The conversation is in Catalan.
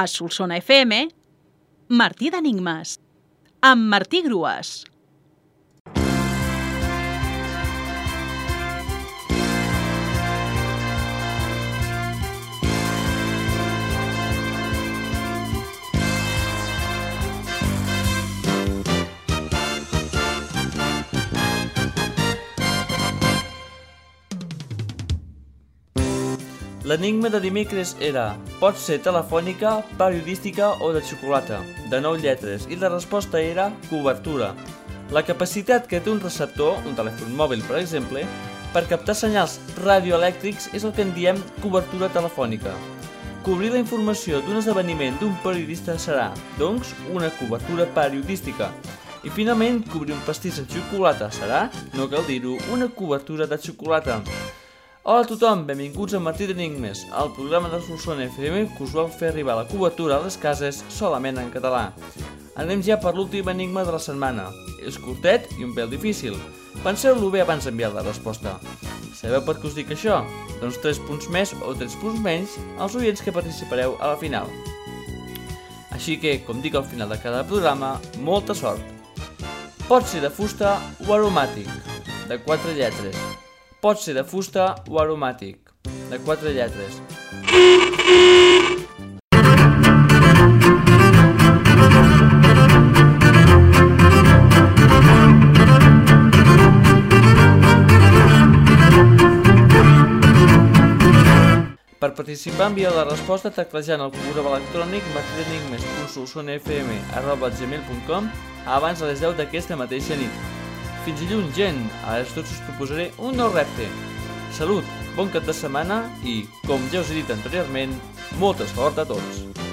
A Solsona FM, Martí d'Enigmes, amb Martí Grues. L'enigma de dimecres era pot ser telefònica, periodística o de xocolata, de 9 lletres, i la resposta era cobertura. La capacitat que té un receptor, un telèfon mòbil per exemple, per captar senyals radioelèctrics és el que en diem cobertura telefònica. Cobrir la informació d'un esdeveniment d'un periodista serà, doncs, una cobertura periodística. I finalment, cobrir un pastís amb xocolata serà, no cal dir-ho, una cobertura de xocolata. Hola a tothom, benvinguts a Martí d'Enigmes, el programa de Solsona FM que us vol fer arribar la cobertura a les cases solament en català. Anem ja per l'últim enigma de la setmana. És curtet i un pèl difícil. Penseu-lo bé abans d'enviar la resposta. Sabeu per què us dic això? Doncs 3 punts més o 3 punts menys als oients que participareu a la final. Així que, com dic al final de cada programa, molta sort! Pot ser de fusta o aromàtic, de 4 lletres. Pot ser de fusta o aromàtic, de 4 lletres. Per participar envia la resposta teclejant el correu electrònic martidenigmes.solsonfm.gmail.com abans de les 10 d'aquesta mateixa nit. Fins dilluns, gent! Ara tots us proposaré un nou repte. Salut, bon cap de setmana i, com ja us he dit anteriorment, molta sort a tots!